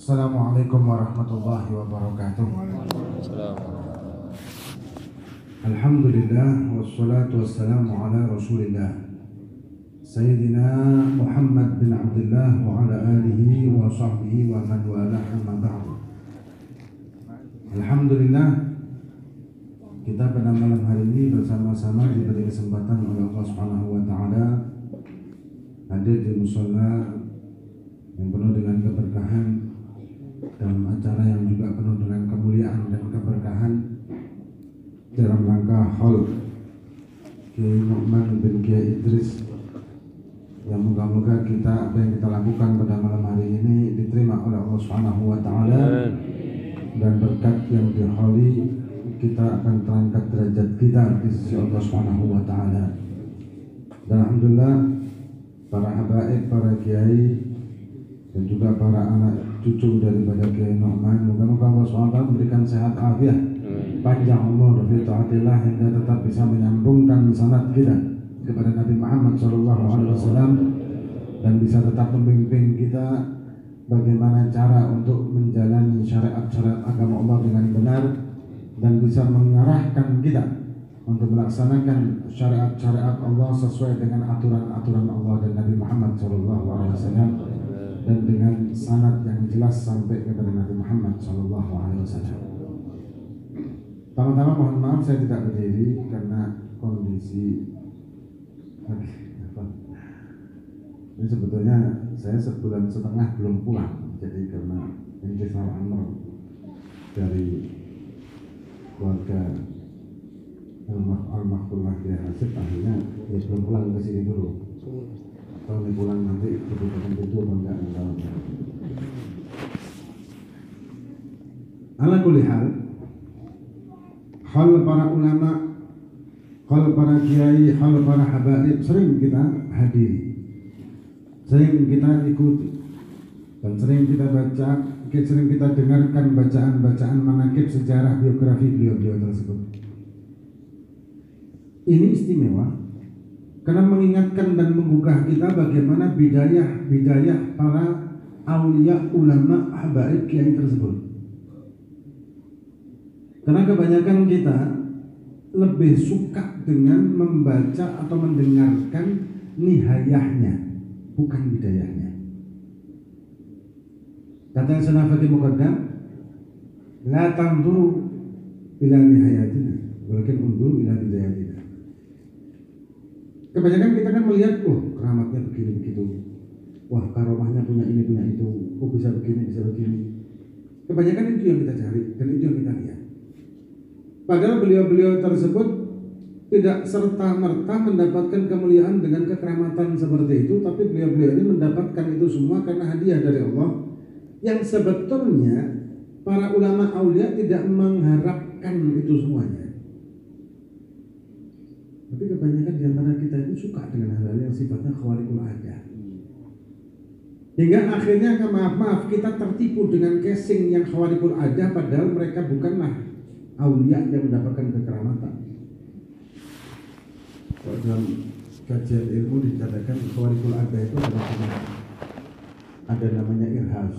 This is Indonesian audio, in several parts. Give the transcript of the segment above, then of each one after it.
Assalamualaikum warahmatullahi wabarakatuh. Alhamdulillah wassalatu wassalamu ala Rasulillah Sayyidina Muhammad bin Abdullah wa ala alihi wa sahbihi wa man wala amma ba'du. Alhamdulillah kita pada malam hari ini bersama-sama diberi kesempatan oleh Allah Subhanahu wa taala hadir di musola yang penuh dengan keberkahan dalam acara yang juga penuh dengan kemuliaan dan keberkahan dalam rangka hall Kiai Nu'man bin Kiai Idris. Yang moga-moga kita apa yang kita lakukan pada malam hari ini diterima oleh Allah Subhanahu wa taala. Dan berkat yang diholi kita akan terangkat derajat kita di sisi Allah Subhanahu wa taala. Dan alhamdulillah para habaib, para kiai dan juga para anak cucu daripada Kiai Nu'man. Moga-moga Allah SWT memberikan sehat afiat. Panjang umur fi taatillah hingga tetap bisa menyambungkan sanad kita kepada Nabi Muhammad SAW dan bisa tetap membimbing kita bagaimana cara untuk menjalani syariat-syariat agama Allah dengan benar dan bisa mengarahkan kita untuk melaksanakan syariat-syariat Allah sesuai dengan aturan-aturan Allah dan Nabi Muhammad SAW dan dengan sanad yang jelas sampai kepada Nabi Muhammad Shallallahu Alaihi Wasallam. Pertama-tama mohon maaf saya tidak berdiri karena kondisi ini sebetulnya saya sebulan setengah belum pulang jadi karena intisal amr dari keluarga Al-Mahfullah dia Hasib akhirnya ya belum pulang ke sini dulu kalau dia pulang nanti kebutuhan itu apa enggak? Enggak ala kulli hal hal para ulama hal para kiai hal para habaib sering kita hadiri sering kita ikuti dan sering kita baca sering kita dengarkan bacaan-bacaan manakib sejarah biografi beliau-beliau tersebut. Ini istimewa karena mengingatkan dan menggugah kita bagaimana bidayah-bidayah para aulia ulama habaib kiai tersebut. Karena kebanyakan kita lebih suka dengan membaca atau mendengarkan nihayahnya, bukan bidayahnya. Kata Sanafati Muqaddam, La tanzuru ila nihayatina, walakin unzuru ila bidayatina. Kebanyakan kita kan melihat, oh keramatnya begini begitu, wah karomahnya punya ini punya itu, oh bisa begini bisa begini. Kebanyakan itu yang kita cari dan itu yang kita lihat. Padahal beliau-beliau tersebut tidak serta merta mendapatkan kemuliaan dengan kekeramatan seperti itu, tapi beliau-beliau ini mendapatkan itu semua karena hadiah dari Allah yang sebetulnya para ulama aulia tidak mengharapkan itu semuanya. Tapi kebanyakan di antara kita itu suka dengan hal-hal yang sifatnya khawarikul ada. Hingga akhirnya maaf maaf kita tertipu dengan casing yang khawarikul ada padahal mereka bukanlah aulia yang mendapatkan kekeramatan. Kalau dalam kajian ilmu dikatakan khawarikul ada itu adalah ada namanya irhas,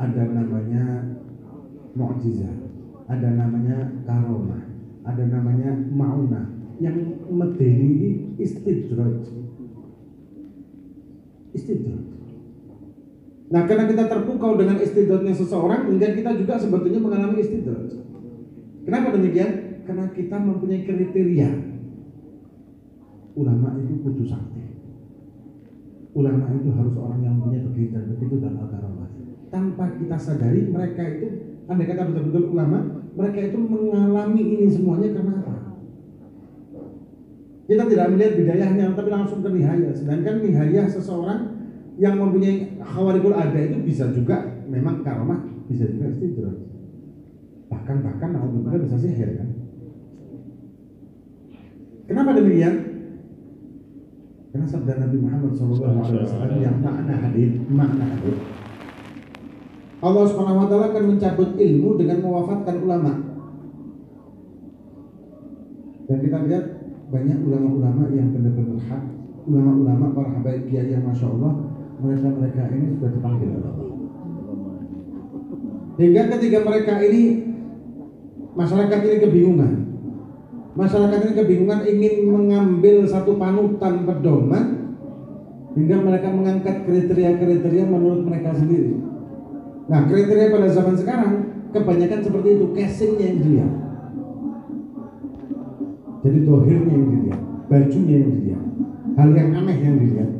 ada namanya mu'jizah, ada namanya karomah, ada namanya maunah, yang medeni istidraj. Istidraj. Nah, karena kita terpukau dengan istidratnya seseorang, hingga kita juga sebetulnya mengalami istidrat. Kenapa demikian? Karena kita mempunyai kriteria. Ulama itu kudu sakti. Ulama itu harus orang yang punya begitu dan begitu dan al Tanpa kita sadari mereka itu, andai kata betul-betul ulama, mereka itu mengalami ini semuanya karena apa? Kita tidak melihat bidayahnya, tapi langsung ke nihaya. Sedangkan nihaya seseorang yang mempunyai khawarikul ada itu bisa juga memang karomah, bisa juga istidrat. Bahkan bahkan alhamdulillah bisa sihir kan. Kenapa demikian? Karena sabda Nabi Muhammad SAW yang makna hadir, makna hadir. Allah Subhanahu wa taala akan mencabut ilmu dengan mewafatkan ulama. Dan kita lihat banyak ulama-ulama yang benar-benar hak, ulama-ulama para habaib kiai yang masya Allah, mereka-mereka ini sudah dipanggil oleh Allah. Hingga ketika mereka ini masyarakat ini kebingungan. Masyarakat ini kebingungan ingin mengambil satu panutan pedoman hingga mereka mengangkat kriteria-kriteria menurut mereka sendiri. Nah, kriteria pada zaman sekarang kebanyakan seperti itu, casingnya yang dilihat. Jadi dohirnya yang dilihat, bajunya yang dilihat, hal yang aneh yang dilihat.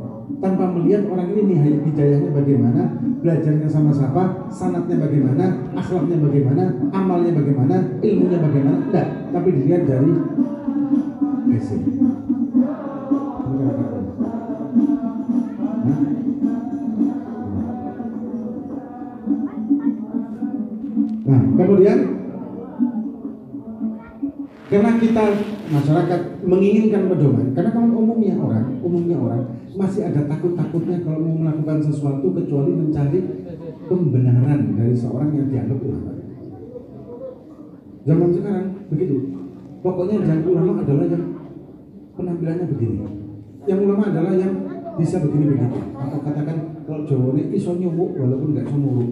Tanpa melihat orang ini nih hidayahnya bagaimana, belajarnya sama siapa, sanatnya bagaimana, akhlaknya bagaimana, amalnya bagaimana, ilmunya bagaimana, enggak, tapi dilihat dari basic. Nah, kemudian karena kita masyarakat menginginkan pedoman, karena kalau umumnya orang, umumnya orang masih ada takut-takutnya kalau mau melakukan sesuatu kecuali mencari pembenaran dari seorang yang dianggap ulama. Zaman sekarang begitu. Pokoknya yang ulama adalah yang penampilannya begini. Yang ulama adalah yang bisa begini begitu. Atau katakan kalau Jawa ini iso nyumuk walaupun nggak semuruk.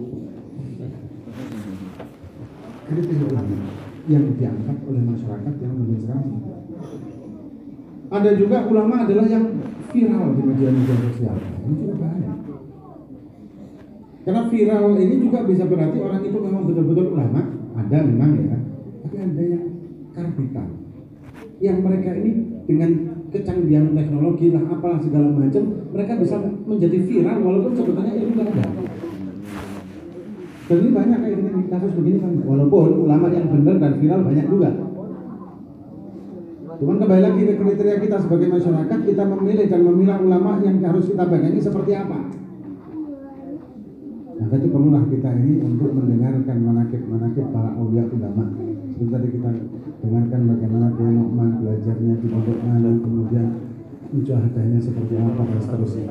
Kritik ulama yang diangkat oleh masyarakat yang sekarang. Ada juga ulama adalah yang viral di media-media sosial. Ini juga bahaya. Karena viral ini juga bisa berarti orang itu memang betul-betul ulama, ada memang ya, tapi ada yang karbitan. Yang mereka ini dengan kecanggihan teknologi lah apalah segala macam, mereka bisa menjadi viral walaupun sebetulnya itu tidak ada. Ini banyak kayak gini kasus begini kan, walaupun ulama yang benar dan viral banyak juga. Cuman kembali lagi ke kriteria kita sebagai masyarakat, kita memilih dan memilah ulama yang harus kita pegangi seperti apa. Nah, itu perlulah kita ini untuk mendengarkan manakib-manakib para awliya ulama. Seperti tadi kita dengarkan bagaimana Kiai Nu'man belajarnya di pondok mana, kemudian mujahadahnya seperti apa dan seterusnya.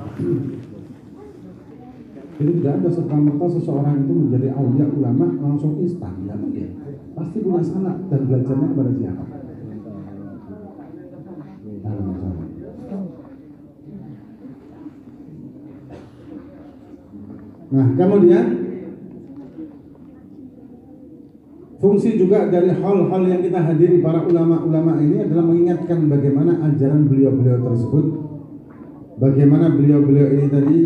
Jadi tidak ada serta merta seseorang itu menjadi awliya ulama langsung instan, tidak mungkin. Pasti punya sanak dan belajarnya kepada siapa. Nah, kemudian fungsi juga dari hal-hal yang kita hadiri para ulama-ulama ini adalah mengingatkan bagaimana ajaran beliau-beliau tersebut, bagaimana beliau-beliau ini tadi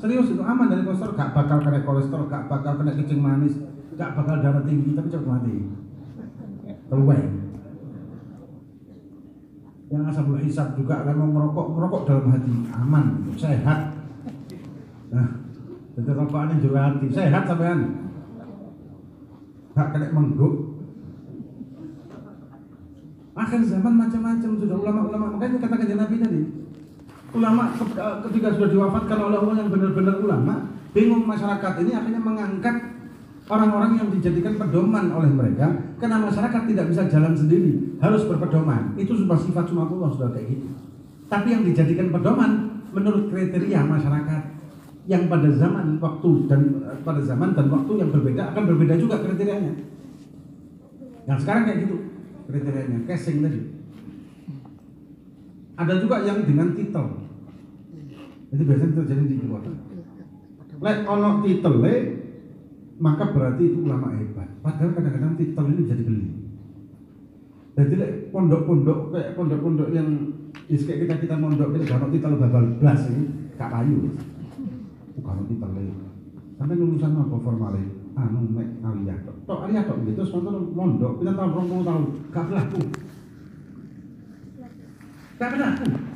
Serius itu aman dari kolesterol, gak bakal kena kolesterol, gak bakal kena kencing manis, gak bakal darah tinggi, tapi cepat mati. Terbaik. Yang asal hisap juga kalau merokok, merokok dalam hati aman, sehat. Nah, jadi rokokan yang juga hati, sehat sampean. Gak kena mengguk. Akhir zaman macam-macam sudah ulama-ulama makanya katakan Nabi tadi ulama ketika sudah diwafatkan oleh Allah yang benar-benar ulama, bingung masyarakat ini akhirnya mengangkat orang-orang yang dijadikan pedoman oleh mereka karena masyarakat tidak bisa jalan sendiri, harus berpedoman. Itu sudah sifat sunatullah sudah kayak gitu. Tapi yang dijadikan pedoman menurut kriteria masyarakat yang pada zaman waktu dan pada zaman dan waktu yang berbeda akan berbeda juga kriterianya. Yang sekarang kayak gitu kriterianya, casing tadi. Ada juga yang dengan titel. Itu biasanya terjadi di kota. Lek ono titel maka berarti itu ulama hebat. Padahal kadang-kadang titel ini bisa dibeli. Jadi lek pondok-pondok kayak pondok-pondok yang kayak kita kita mondok kita kalau titel babal blas ini gak payu. Bukan titel Sampai lulusan apa formalin? Anu mek aliyah tok. Tok aliyah tok gitu sebetulnya mondok kita tahun 20 tahun gak berlaku. Gak berlaku.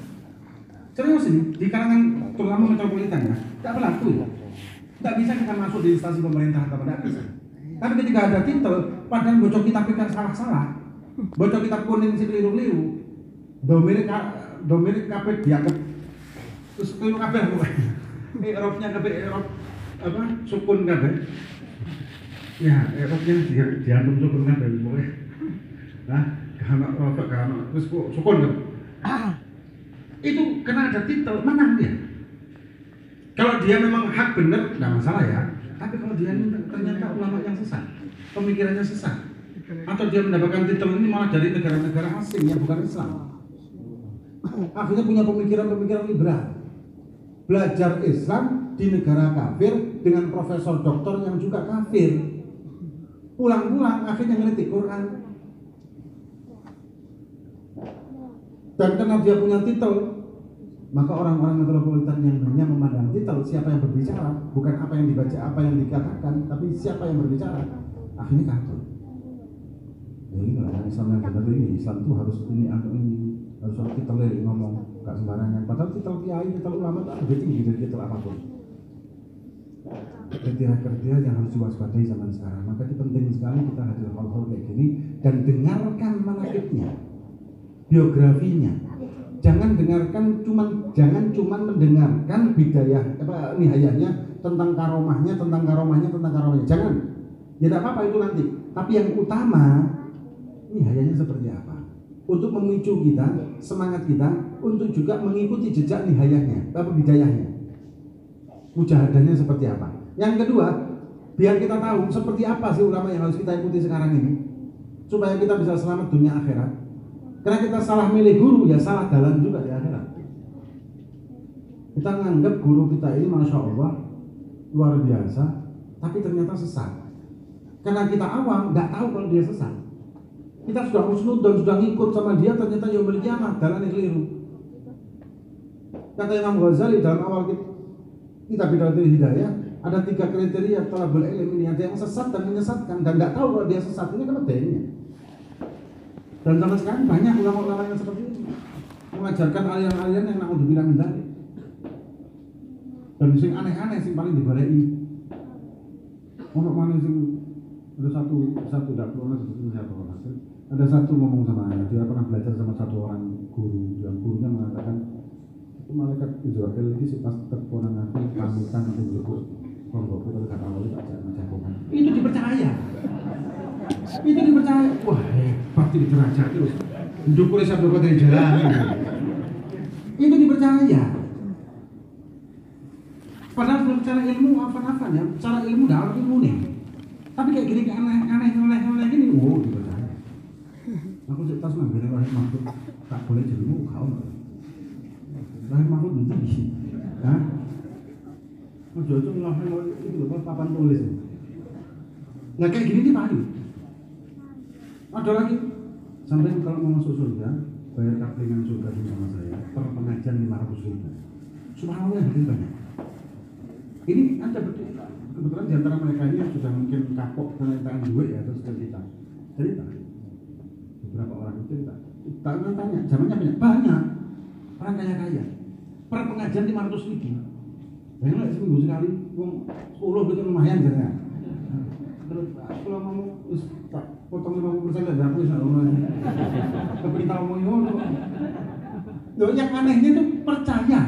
Serius ini, di kalangan terutama metropolitan ya, tidak berlaku ya. Tidak bisa kita masuk di instansi pemerintah atau tidak bisa. Tapi ketika ada titel, padahal bocor kitab kita salah-salah, bocor kitab kuning si keliru-keliru, dominik dominik kape dianggap terus keliru kape pokoknya. Eropnya kape Erop apa sukun kape. Ya, Eropnya dia sukun kape pokoknya. Nah, karena rofak karena terus sukun kan itu karena ada titel menang dia. Kalau dia memang hak benar, tidak masalah ya. Tapi kalau dia ternyata ulama yang sesat, pemikirannya sesat, atau dia mendapatkan titel ini malah dari negara-negara asing yang bukan Islam, akhirnya punya pemikiran-pemikiran liberal, belajar Islam di negara kafir dengan profesor doktor yang juga kafir, pulang-pulang akhirnya ngerti Quran, dan karena dia punya titel maka orang-orang metropolitan yang hanya memandang titel siapa yang berbicara bukan apa yang dibaca apa yang dikatakan tapi siapa yang berbicara akhirnya kacau ya ini orang Islam yang benar ini Islam itu harus ini atau ini harus harus titel ngomong gak sembarangan. Padahal titel kiai titel ulama itu lebih tinggi dari titel apa pun. Kriteria-kriteria yang harus diwaspadai zaman sekarang. Maka itu penting sekali kita hadir hal-hal kayak gini dan dengarkan manakibnya biografinya. Jangan dengarkan cuman jangan cuman mendengarkan bidayah apa nihayahnya tentang karomahnya tentang karomahnya tentang karomahnya. Jangan. Ya tidak apa-apa itu nanti. Tapi yang utama nihayahnya seperti apa? Untuk memicu kita semangat kita untuk juga mengikuti jejak nihayahnya apa bidayahnya. Mujahadahnya seperti apa? Yang kedua biar kita tahu seperti apa sih ulama yang harus kita ikuti sekarang ini supaya kita bisa selamat dunia akhirat karena kita salah milih guru ya salah jalan juga di akhirat. Kita menganggap guru kita ini masya Allah luar biasa, tapi ternyata sesat. Karena kita awam nggak tahu kalau dia sesat. Kita sudah usnud dan sudah ngikut sama dia ternyata yang kiamat jalan yang keliru. Kata Imam Ghazali dalam awal kita, kita bidatul hidayah ada tiga kriteria telah ilmu ini ada yang sesat dan menyesatkan dan nggak tahu kalau dia sesat ini kan dan sampai sekarang banyak ulama-ulama yang seperti itu mengajarkan aliran-aliran yang nak bilang dari dan sing aneh-aneh sing paling dibalai Ono mana sing ada satu satu tidak perlu sebetulnya siapa orang ada satu ngomong sama anak dia pernah belajar sama satu orang guru yang gurunya mengatakan itu malaikat Israel ini sih pas terponan aku pamitan nanti berikut kalau kalau kata Allah tak itu dipercaya itu dipercaya. Wah hebat ini derajat terus dukul sabda kota dari jalan. Itu dipercaya. Padahal belum cara ilmu apa-apa ya cara ilmu dah ilmu nih. Tapi kayak gini aneh aneh aneh gini. Wow dipercaya. Aku cek tas nang gini lahir makhluk tak boleh jadi mau kau lahir makhluk itu Hah? Mau jodoh lahir itu papan tulis. Nah kayak gini nih paling ada lagi? Sampai kalau mau masuk surga bayar kaplingan surga sama saya per pengajian 500 ribu. Subhanallah yang banyak. Ini ada betul. Kebetulan di antara mereka ini sudah mungkin kapok tangan duit ya terus cerita cerita. Beberapa orang itu cerita. Tanya tanya zamannya banyak. Banyak. Orang kaya kaya. Per pengajian 500 ribu. Bayangin seminggu sekali, uang 10 gitu lumayan jadinya. Terus kalau mau tak potong 50 persen dari aku tapi kita ngomong ngono Loh, yang anehnya itu percaya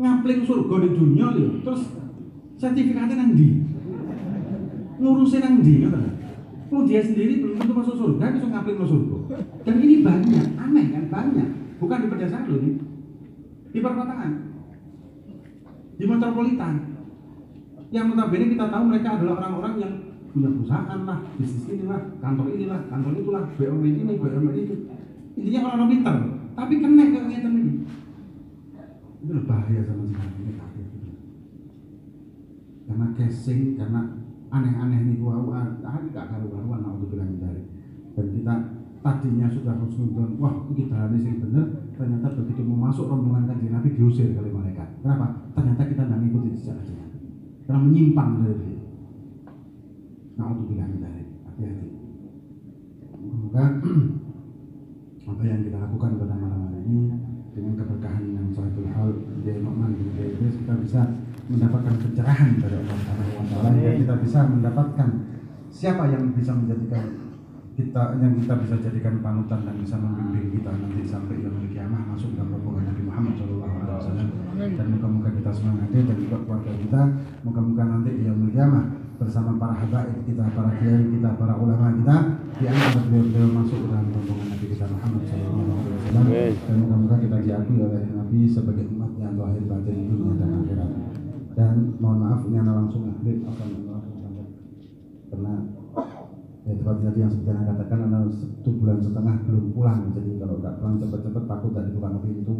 ngapling surga di dunia loh terus sertifikatnya nang di ngurusin nang gitu. Oh dia sendiri belum tentu masuk surga, bisa ngapling masuk surga. Dan ini banyak, aneh kan banyak. Bukan di pedesaan loh ini, di perkotaan, di metropolitan. Yang notabene kita tahu mereka adalah orang-orang yang punya perusahaan lah, bisnis inilah, kantor inilah, kantor itulah, BUMN ini, BUMN itu. Intinya orang-orang pintar, tapi kena kegiatan ini. Itu bahaya sama sekali ini kafir. Karena casing, karena aneh-aneh nih wah wah ah gak karu-karuan untuk bilang dari dan kita tadinya sudah husnudon wah kita ini sih benar ternyata begitu mau masuk rombongan kanjeng Nabi diusir kali mereka kenapa ternyata kita nggak ngikutin jejak karena menyimpang dari itu Nauzubillah min Hati-hati. Maka apa yang kita lakukan pada malam hari ini dengan keberkahan yang satu hal dari Nu'man bin Idris kita bisa mendapatkan pencerahan dari Allah Subhanahu wa taala dan kita bisa mendapatkan siapa yang bisa menjadikan kita yang kita bisa jadikan panutan dan bisa membimbing kita nanti sampai yang kiamah masuk dalam rombongan Nabi Muhammad SAW dan moga-moga kita semangat dan juga keluarga kita moga-moga nanti yaumul kiamah bersama para habaib kita, para kiai kita, para ulama kita di antara beliau-beliau masuk dalam rombongan Nabi kita Muhammad SAW dan moga-moga kita diakui oleh Nabi sebagai umat yang lahir batin dunia dan mohon maaf ini anak langsung muhrim akan langsung sampai karena ya seperti tadi yang sebenarnya katakan anak satu bulan setengah belum pulang. Jadi kalau nggak pulang cepat-cepat takut dari bukan pintu.